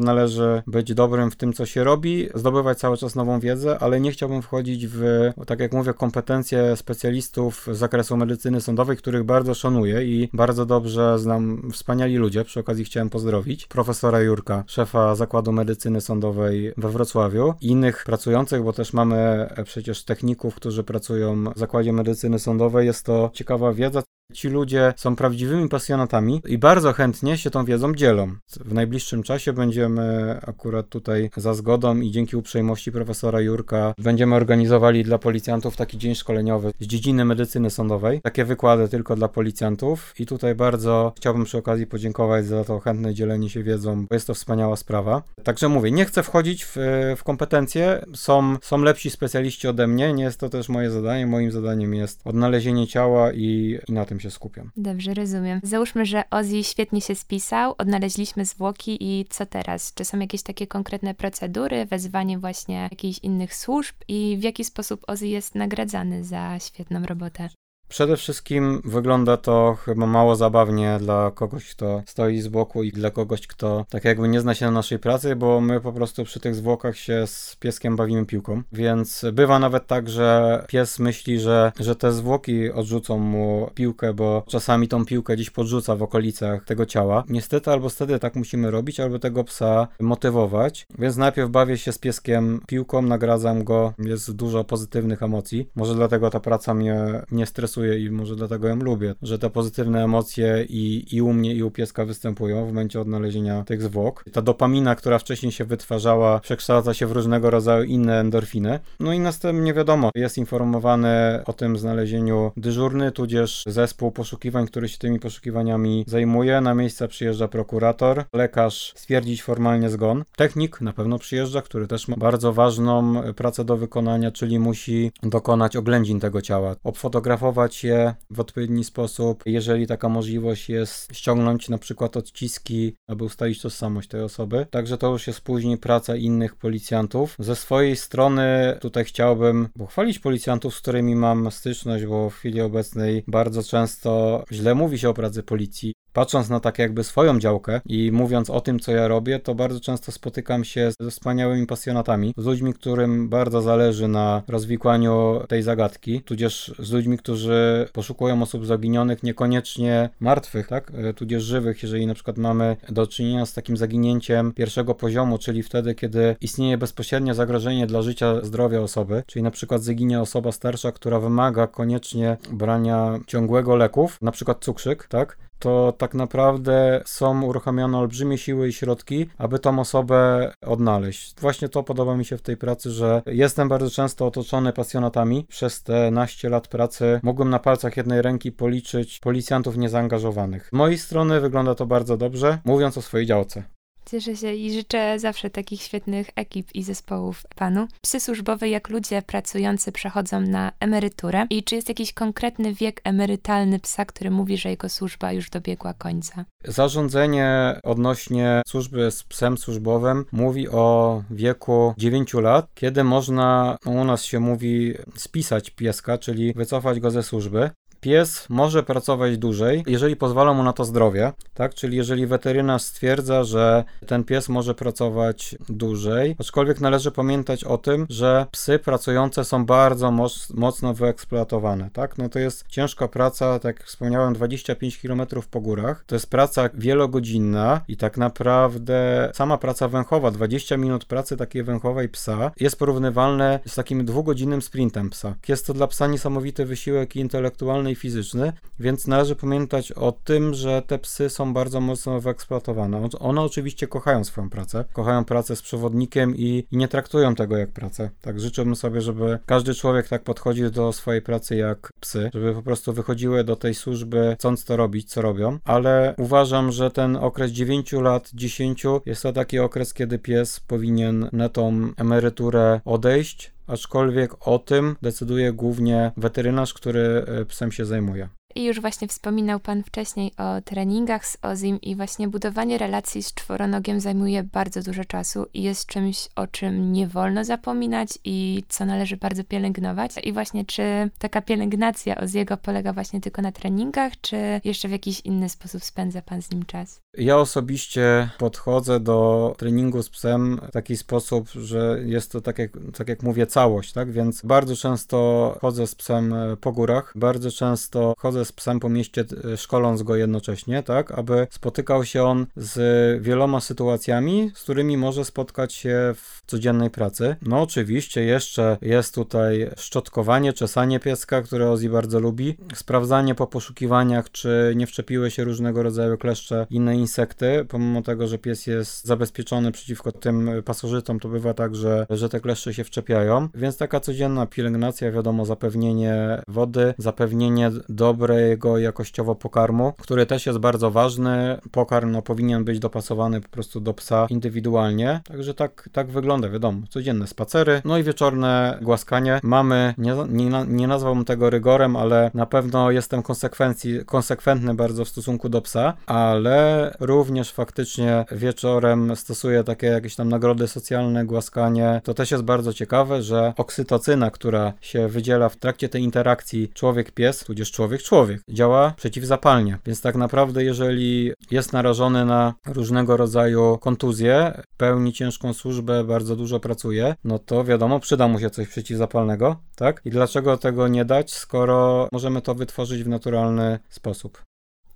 należy być dobrym w tym, co się robi, zdobywać cały czas nową wiedzę, ale nie chciałbym wchodzić w, tak jak mówię, kompetencje specjalistów z zakresu medycyny sądowej, których bardzo szanuję i bardzo dobrze znam wspaniali ludzie. Przy okazji chciałem pozdrowić profesora Jurka, szefa Zakładu Medycyny Sądowej we Wrocławiu, innych pracujących, bo też mamy przecież techników, którzy pracują Zakładzie Medycyny Sądowej. Jest to ciekawa wiedza. Ci ludzie są prawdziwymi pasjonatami i bardzo chętnie się tą wiedzą dzielą. W najbliższym czasie będziemy akurat tutaj za zgodą i dzięki uprzejmości profesora Jurka będziemy organizowali dla policjantów taki dzień szkoleniowy z dziedziny medycyny sądowej. Takie wykłady tylko dla policjantów i tutaj bardzo chciałbym przy okazji podziękować za to chętne dzielenie się wiedzą, bo jest to wspaniała sprawa. Także mówię, nie chcę wchodzić w, w kompetencje, są, są lepsi specjaliści ode mnie, nie jest to też moje zadanie, moim zadaniem jest odnalezienie ciała i, i na tym się skupiam. Dobrze, rozumiem. Załóżmy, że Ozzy świetnie się spisał, odnaleźliśmy zwłoki i co teraz? Czy są jakieś takie konkretne procedury, wezwanie właśnie jakichś innych służb i w jaki sposób Ozzy jest nagradzany za świetną robotę? Przede wszystkim wygląda to chyba mało zabawnie dla kogoś, kto stoi z boku i dla kogoś, kto tak jakby nie zna się na naszej pracy, bo my po prostu przy tych zwłokach się z pieskiem bawimy piłką. Więc bywa nawet tak, że pies myśli, że, że te zwłoki odrzucą mu piłkę, bo czasami tą piłkę gdzieś podrzuca w okolicach tego ciała. Niestety albo wtedy tak musimy robić, albo tego psa motywować. Więc najpierw bawię się z pieskiem piłką, nagradzam go, jest dużo pozytywnych emocji. Może dlatego ta praca mnie nie stresuje i może dlatego ją lubię, że te pozytywne emocje i, i u mnie i u pieska występują w momencie odnalezienia tych zwłok. Ta dopamina, która wcześniej się wytwarzała, przekształca się w różnego rodzaju inne endorfiny. No i następnie wiadomo, jest informowany o tym znalezieniu dyżurny, tudzież zespół poszukiwań, który się tymi poszukiwaniami zajmuje. Na miejsce przyjeżdża prokurator, lekarz stwierdzić formalnie zgon. Technik na pewno przyjeżdża, który też ma bardzo ważną pracę do wykonania, czyli musi dokonać oględzin tego ciała, obfotografować je w odpowiedni sposób. Jeżeli taka możliwość jest, ściągnąć na przykład odciski, aby ustalić tożsamość tej osoby. Także to już jest później praca innych policjantów. Ze swojej strony tutaj chciałbym pochwalić policjantów, z którymi mam styczność, bo w chwili obecnej bardzo często źle mówi się o pracy policji patrząc na tak jakby swoją działkę i mówiąc o tym, co ja robię, to bardzo często spotykam się ze wspaniałymi pasjonatami, z ludźmi, którym bardzo zależy na rozwikłaniu tej zagadki, tudzież z ludźmi, którzy poszukują osób zaginionych, niekoniecznie martwych, tak, e, tudzież żywych, jeżeli na przykład mamy do czynienia z takim zaginięciem pierwszego poziomu, czyli wtedy, kiedy istnieje bezpośrednie zagrożenie dla życia, zdrowia osoby, czyli na przykład zaginie osoba starsza, która wymaga koniecznie brania ciągłego leków, na przykład cukrzyk, tak, to tak naprawdę są uruchamiane olbrzymie siły i środki, aby tą osobę odnaleźć. Właśnie to podoba mi się w tej pracy, że jestem bardzo często otoczony pasjonatami. Przez te naście lat pracy mogłem na palcach jednej ręki policzyć policjantów niezaangażowanych. Z mojej strony wygląda to bardzo dobrze, mówiąc o swojej działce. Cieszę się i życzę zawsze takich świetnych ekip i zespołów panu. Psy służbowe, jak ludzie pracujący, przechodzą na emeryturę. I czy jest jakiś konkretny wiek emerytalny psa, który mówi, że jego służba już dobiegła końca? Zarządzenie odnośnie służby z psem służbowym mówi o wieku 9 lat, kiedy można, u nas się mówi, spisać pieska, czyli wycofać go ze służby. Pies może pracować dłużej, jeżeli pozwala mu na to zdrowie, tak? Czyli jeżeli weterynarz stwierdza, że ten pies może pracować dłużej, aczkolwiek należy pamiętać o tym, że psy pracujące są bardzo moc, mocno wyeksploatowane, tak? No to jest ciężka praca, tak jak wspomniałem, 25 km po górach. To jest praca wielogodzinna i tak naprawdę sama praca węchowa, 20 minut pracy takiej węchowej psa jest porównywalne z takim dwugodzinnym sprintem psa. Jest to dla psa niesamowity wysiłek intelektualny i fizyczny, więc należy pamiętać o tym, że te psy są bardzo mocno wyeksploatowane. One oczywiście kochają swoją pracę, kochają pracę z przewodnikiem i, i nie traktują tego jak pracę. Tak życzyłbym sobie, żeby każdy człowiek tak podchodził do swojej pracy jak psy, żeby po prostu wychodziły do tej służby chcąc to robić, co robią, ale uważam, że ten okres 9 lat, 10 jest to taki okres, kiedy pies powinien na tą emeryturę odejść, aczkolwiek o tym decyduje głównie weterynarz, który e, psem się zajmuje. I już właśnie wspominał Pan wcześniej o treningach z Ozim i właśnie budowanie relacji z czworonogiem zajmuje bardzo dużo czasu i jest czymś, o czym nie wolno zapominać i co należy bardzo pielęgnować. I właśnie czy taka pielęgnacja Oziego polega właśnie tylko na treningach, czy jeszcze w jakiś inny sposób spędza Pan z nim czas? Ja osobiście podchodzę do treningu z psem w taki sposób, że jest to tak jak, tak jak mówię, całość, tak? Więc bardzo często chodzę z psem po górach, bardzo często chodzę z psem po mieście, e, szkoląc go jednocześnie, tak? Aby spotykał się on z wieloma sytuacjami, z którymi może spotkać się w codziennej pracy. No oczywiście jeszcze jest tutaj szczotkowanie, czesanie pieska, które Ozzy bardzo lubi, sprawdzanie po poszukiwaniach, czy nie wczepiły się różnego rodzaju kleszcze, inne insekty, pomimo tego, że pies jest zabezpieczony przeciwko tym pasożytom, to bywa tak, że, że te kleszcze się wczepiają, więc taka codzienna pielęgnacja, wiadomo, zapewnienie wody, zapewnienie dobrego jakościowo pokarmu, który też jest bardzo ważny. Pokarm no, powinien być dopasowany po prostu do psa indywidualnie, także tak, tak wygląda, wiadomo, codzienne spacery, no i wieczorne głaskanie. Mamy, nie, nie, nie nazwałbym tego rygorem, ale na pewno jestem konsekwencji, konsekwentny bardzo w stosunku do psa, ale również faktycznie wieczorem stosuję takie jakieś tam nagrody socjalne, głaskanie. To też jest bardzo ciekawe, że oksytocyna, która się wydziela w trakcie tej interakcji człowiek-pies, tudzież człowiek-człowiek, działa przeciwzapalnie. Więc tak naprawdę, jeżeli jest narażony na różnego rodzaju kontuzje, pełni ciężką służbę, bardzo dużo pracuje, no to wiadomo, przyda mu się coś przeciwzapalnego, tak? I dlaczego tego nie dać, skoro możemy to wytworzyć w naturalny sposób?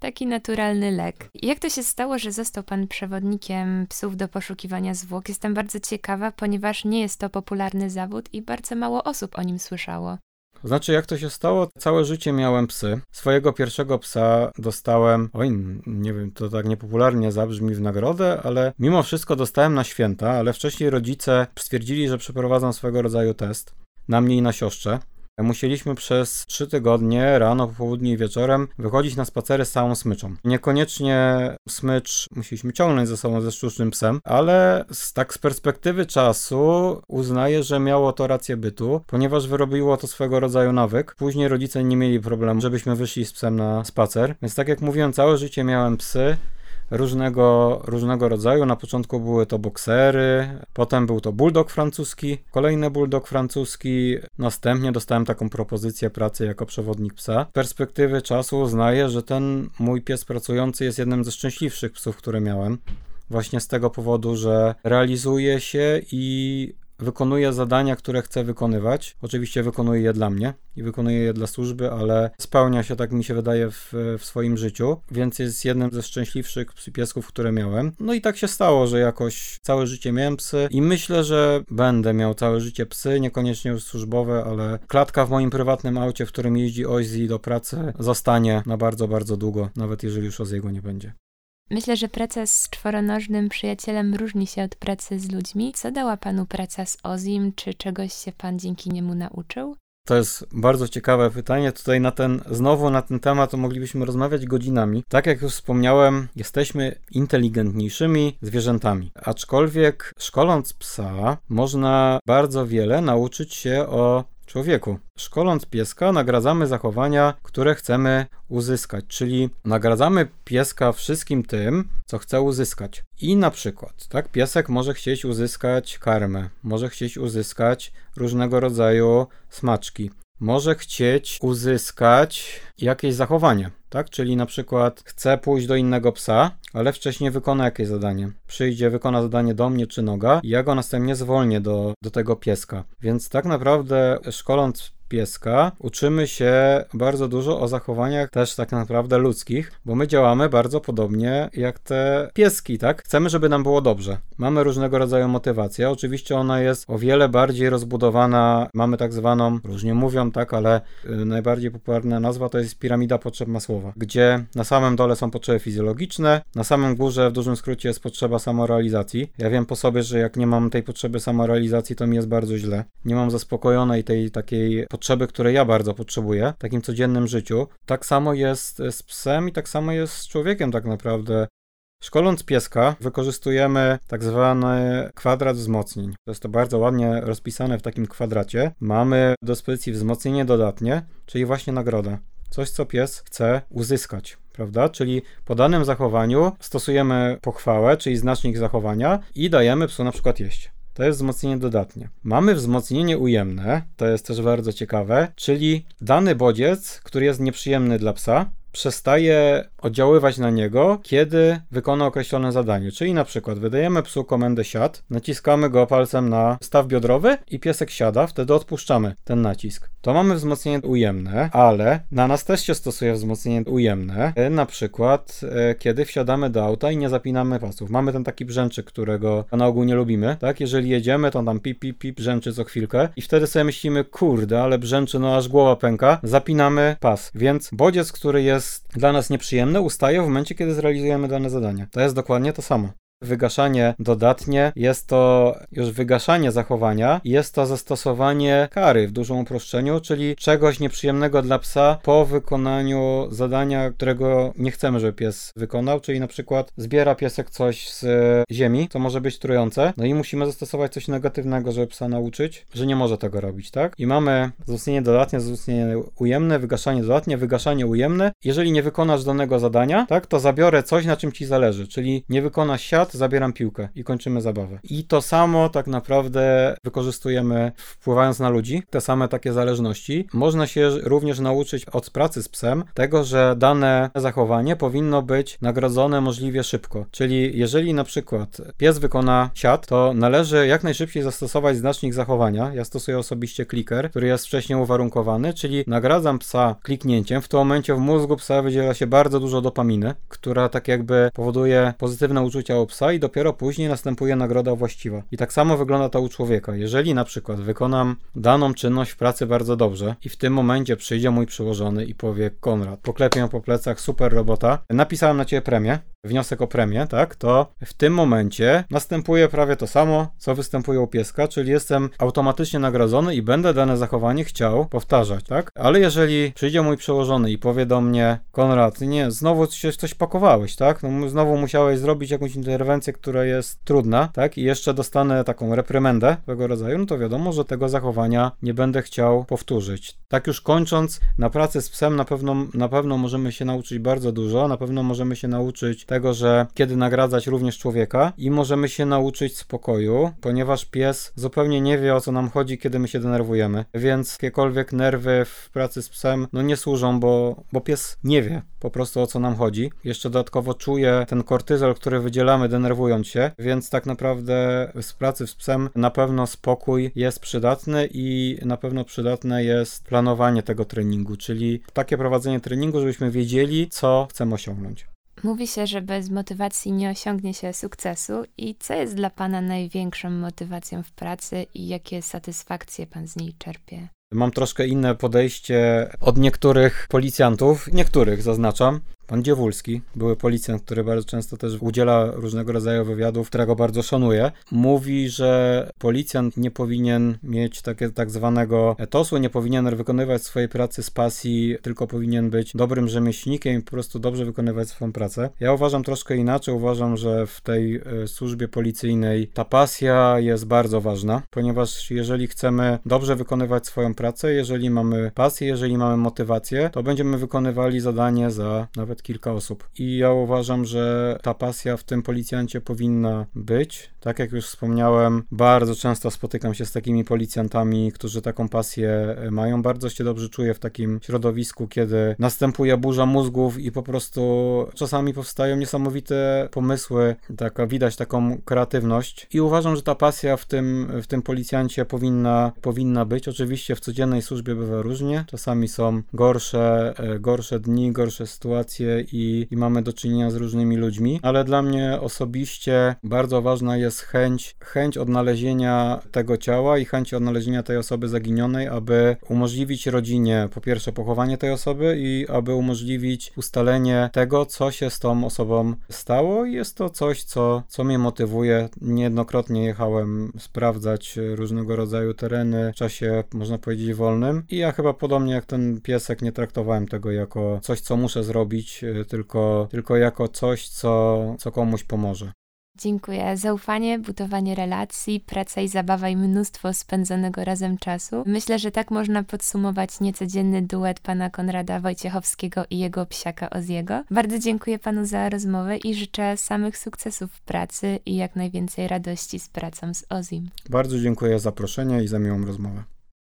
Taki naturalny lek. Jak to się stało, że został pan przewodnikiem psów do poszukiwania zwłok? Jestem bardzo ciekawa, ponieważ nie jest to popularny zawód i bardzo mało osób o nim słyszało. Znaczy, jak to się stało? Całe życie miałem psy. Swojego pierwszego psa dostałem, oj, nie wiem, to tak niepopularnie zabrzmi w nagrodę, ale mimo wszystko dostałem na święta, ale wcześniej rodzice stwierdzili, że przeprowadzą swego rodzaju test na mnie i na siostrze. Musieliśmy przez trzy tygodnie, rano, po południu i wieczorem, wychodzić na spacery z całą smyczą. Niekoniecznie smycz musieliśmy ciągnąć ze sobą ze sztucznym psem, ale z, tak z perspektywy czasu uznaję, że miało to rację bytu, ponieważ wyrobiło to swego rodzaju nawyk. Później rodzice nie mieli problemu, żebyśmy wyszli z psem na spacer. Więc tak jak mówiłem, całe życie miałem psy różnego, różnego rodzaju. Na początku były to boksery, potem był to bulldog francuski, kolejny bulldog francuski. Następnie dostałem taką propozycję pracy jako przewodnik psa. Z perspektywy czasu uznaję, że ten mój pies pracujący jest jednym ze szczęśliwszych psów, które miałem. Właśnie z tego powodu, że realizuje się i wykonuje zadania, które chce wykonywać. Oczywiście wykonuje je dla mnie i wykonuje je dla służby, ale spełnia się, tak mi się wydaje, w, w swoim życiu, więc jest jednym ze szczęśliwszych piesków, które miałem. No i tak się stało, że jakoś całe życie miałem psy i myślę, że będę miał całe życie psy, niekoniecznie już służbowe, ale klatka w moim prywatnym aucie, w którym jeździ Ozzy do pracy, zostanie na bardzo, bardzo długo, nawet jeżeli już Ozzy'ego nie będzie. Myślę, że praca z czworonożnym przyjacielem różni się od pracy z ludźmi. Co dała panu praca z Ozim? Czy czegoś się pan dzięki niemu nauczył? To jest bardzo ciekawe pytanie. Tutaj na ten, znowu na ten temat moglibyśmy rozmawiać godzinami. Tak jak już wspomniałem, jesteśmy inteligentniejszymi zwierzętami. Aczkolwiek szkoląc psa, można bardzo wiele nauczyć się o człowieku. Szkoląc pieska, nagradzamy zachowania, które chcemy uzyskać, czyli nagradzamy pieska wszystkim tym, co chce uzyskać. I na przykład, tak, piesek może chcieć uzyskać karmę, może chcieć uzyskać różnego rodzaju smaczki, może chcieć uzyskać jakieś zachowanie, tak? Czyli na przykład chce pójść do innego psa, ale wcześniej wykona jakieś zadanie. Przyjdzie, wykona zadanie do mnie czy noga i ja go następnie zwolnię do, do tego pieska. Więc tak naprawdę szkoląc pieska uczymy się bardzo dużo o zachowaniach też tak naprawdę ludzkich, bo my działamy bardzo podobnie jak te pieski, tak? Chcemy, żeby nam było dobrze. Mamy różnego rodzaju motywację. Oczywiście ona jest o wiele bardziej rozbudowana. Mamy tak zwaną, różnie mówią, tak, ale y, najbardziej popularna nazwa to jest piramida potrzeb Masłowa, gdzie na samym dole są potrzeby fizjologiczne, na samym górze w dużym skrócie jest potrzeba samorealizacji. Ja wiem po sobie, że jak nie mam tej potrzeby samorealizacji, to mi jest bardzo źle. Nie mam zaspokojonej tej takiej potrzeby, której ja bardzo potrzebuję w takim codziennym życiu. Tak samo jest z psem i tak samo jest z człowiekiem tak naprawdę. Szkoląc pieska, wykorzystujemy tak zwany kwadrat wzmocnień. To jest to bardzo ładnie rozpisane w takim kwadracie. Mamy do dyspozycji wzmocnienie dodatnie, czyli właśnie nagroda. coś, co pies chce uzyskać. Prawda? Czyli po danym zachowaniu stosujemy pochwałę, czyli znacznik zachowania i dajemy psu na przykład jeść. To jest wzmocnienie dodatnie. Mamy wzmocnienie ujemne, to jest też bardzo ciekawe, czyli dany bodziec, który jest nieprzyjemny dla psa, przestaje oddziaływać na niego, kiedy wykona określone zadanie. Czyli na przykład wydajemy psu komendę siad, naciskamy go palcem na staw biodrowy i piesek siada, wtedy odpuszczamy ten nacisk. To mamy wzmocnienie ujemne, ale na nas też się stosuje wzmocnienie ujemne, na przykład e, kiedy wsiadamy do auta i nie zapinamy pasów. Mamy ten taki brzęczyk, którego na ogół nie lubimy, tak? Jeżeli jedziemy, to tam pip, pip, pip, brzęczy co chwilkę i wtedy sobie myślimy, kurde, ale brzęczy, no aż głowa pęka, zapinamy pas. Więc bodziec, który jest dla nas nieprzyjemny, ustaje w momencie, kiedy zrealizujemy dane zadanie. To jest dokładnie to samo. Wygaszanie dodatnie jest to już wygaszanie zachowania, jest to zastosowanie kary w dużym uproszczeniu, czyli czegoś nieprzyjemnego dla psa po wykonaniu zadania, którego nie chcemy, żeby pies wykonał, czyli na przykład zbiera piesek coś z ziemi, co może być trujące, no i musimy zastosować coś negatywnego, żeby psa nauczyć, że nie może tego robić, tak? I mamy wzmocnienie dodatnie, wzmocnienie ujemne, wygaszanie dodatnie, wygaszanie ujemne. Jeżeli nie wykonasz danego zadania, tak, to zabiorę coś, na czym ci zależy, czyli nie wykonasz siat, zabieram piłkę i kończymy zabawę. I to samo tak naprawdę wykorzystujemy wpływając na ludzi, te same takie zależności. Można się również nauczyć od pracy z psem tego, że dane zachowanie powinno być nagrodzone możliwie szybko. Czyli jeżeli na przykład pies wykona siat, to należy jak najszybciej zastosować znacznik zachowania. Ja stosuję osobiście kliker, który jest wcześniej uwarunkowany, czyli nagradzam psa kliknięciem. W tym momencie w mózgu psa wydziela się bardzo dużo dopaminy, która tak jakby powoduje pozytywne uczucia u psa i dopiero później następuje nagroda właściwa. I tak samo wygląda to u człowieka. Jeżeli na przykład wykonam daną czynność w pracy bardzo dobrze i w tym momencie przyjdzie mój przełożony i powie Konrad, poklepię po plecach, super robota, napisałem na ciebie premię, wniosek o premię, tak, to w tym momencie następuje prawie to samo, co występuje u pieska, czyli jestem automatycznie nagrodzony i będę dane zachowanie chciał powtarzać, tak? Ale jeżeli przyjdzie mój przełożony i powie do mnie, Konrad, nie, znowu coś pakowałeś, tak? No, znowu musiałeś zrobić jakąś interwencję, która jest trudna, tak? I jeszcze dostanę taką reprymendę tego rodzaju, no to wiadomo, że tego zachowania nie będę chciał powtórzyć. Tak już kończąc, na pracy z psem na pewno, na pewno możemy się nauczyć bardzo dużo, na pewno możemy się nauczyć tego, że kiedy nagradzać również człowieka i możemy się nauczyć spokoju, ponieważ pies zupełnie nie wie o co nam chodzi, kiedy my się denerwujemy. Więc jakiekolwiek nerwy w pracy z psem no nie służą, bo, bo pies nie wie po prostu o co nam chodzi. Jeszcze dodatkowo czuje ten kortyzol, który wydzielamy denerwując się, więc tak naprawdę z pracy z psem na pewno spokój jest przydatny i na pewno przydatne jest planowanie tego treningu, czyli takie prowadzenie treningu, żebyśmy wiedzieli, co chcemy osiągnąć. Mówi się, że bez motywacji nie osiągnie się sukcesu. I co jest dla Pana największą motywacją w pracy i jakie satysfakcje Pan z niej czerpie? Mam troszkę inne podejście od niektórych policjantów, niektórych zaznaczam. Pan Dziewulski, były policjant, który bardzo często też udziela różnego rodzaju wywiadów, którego bardzo szanuję, mówi, że policjant nie powinien mieć takie, tak zwanego etosu, nie powinien wykonywać swojej pracy z pasji, tylko powinien być dobrym rzemieślnikiem i po prostu dobrze wykonywać swoją pracę. Ja uważam troszkę inaczej, uważam, że w tej e, służbie policyjnej ta pasja jest bardzo ważna, ponieważ jeżeli chcemy dobrze wykonywać swoją pracę, jeżeli mamy pasję, jeżeli mamy motywację, to będziemy wykonywali zadanie za nawet nawet kilka osób. I ja uważam, że ta pasja w tym policjancie powinna być. Tak jak już wspomniałem, bardzo często spotykam się z takimi policjantami, którzy taką pasję e, mają. Bardzo się dobrze czuję w takim środowisku, kiedy następuje burza mózgów i po prostu czasami powstają niesamowite pomysły, taka, widać taką kreatywność. I uważam, że ta pasja w tym, w tym policjancie powinna, powinna być. Oczywiście w codziennej służbie bywa różnie. Czasami są gorsze, e, gorsze dni, gorsze sytuacje i, i mamy do czynienia z różnymi ludźmi, ale dla mnie osobiście bardzo ważna jest chęć, chęć odnalezienia tego ciała i chęć odnalezienia tej osoby zaginionej, aby umożliwić rodzinie po pierwsze pochowanie tej osoby i aby umożliwić ustalenie tego, co się z tą osobą stało i jest to coś, co, co mnie motywuje. Niejednokrotnie jechałem sprawdzać różnego rodzaju tereny w czasie, można powiedzieć, wolnym i ja chyba podobnie jak ten piesek nie traktowałem tego jako coś, co muszę zrobić, tylko, tylko jako coś, co, co komuś pomoże. Dziękuję. Zaufanie, budowanie relacji, praca i zabawa i mnóstwo spędzonego razem czasu. Myślę, że tak można podsumować niecodzienny duet pana Konrada Wojciechowskiego i jego psiaka Oziego. Bardzo dziękuję panu za rozmowę i życzę samych sukcesów w pracy i jak najwięcej radości z pracą z Ozim. Bardzo dziękuję za zaproszenie i za miłą rozmowę.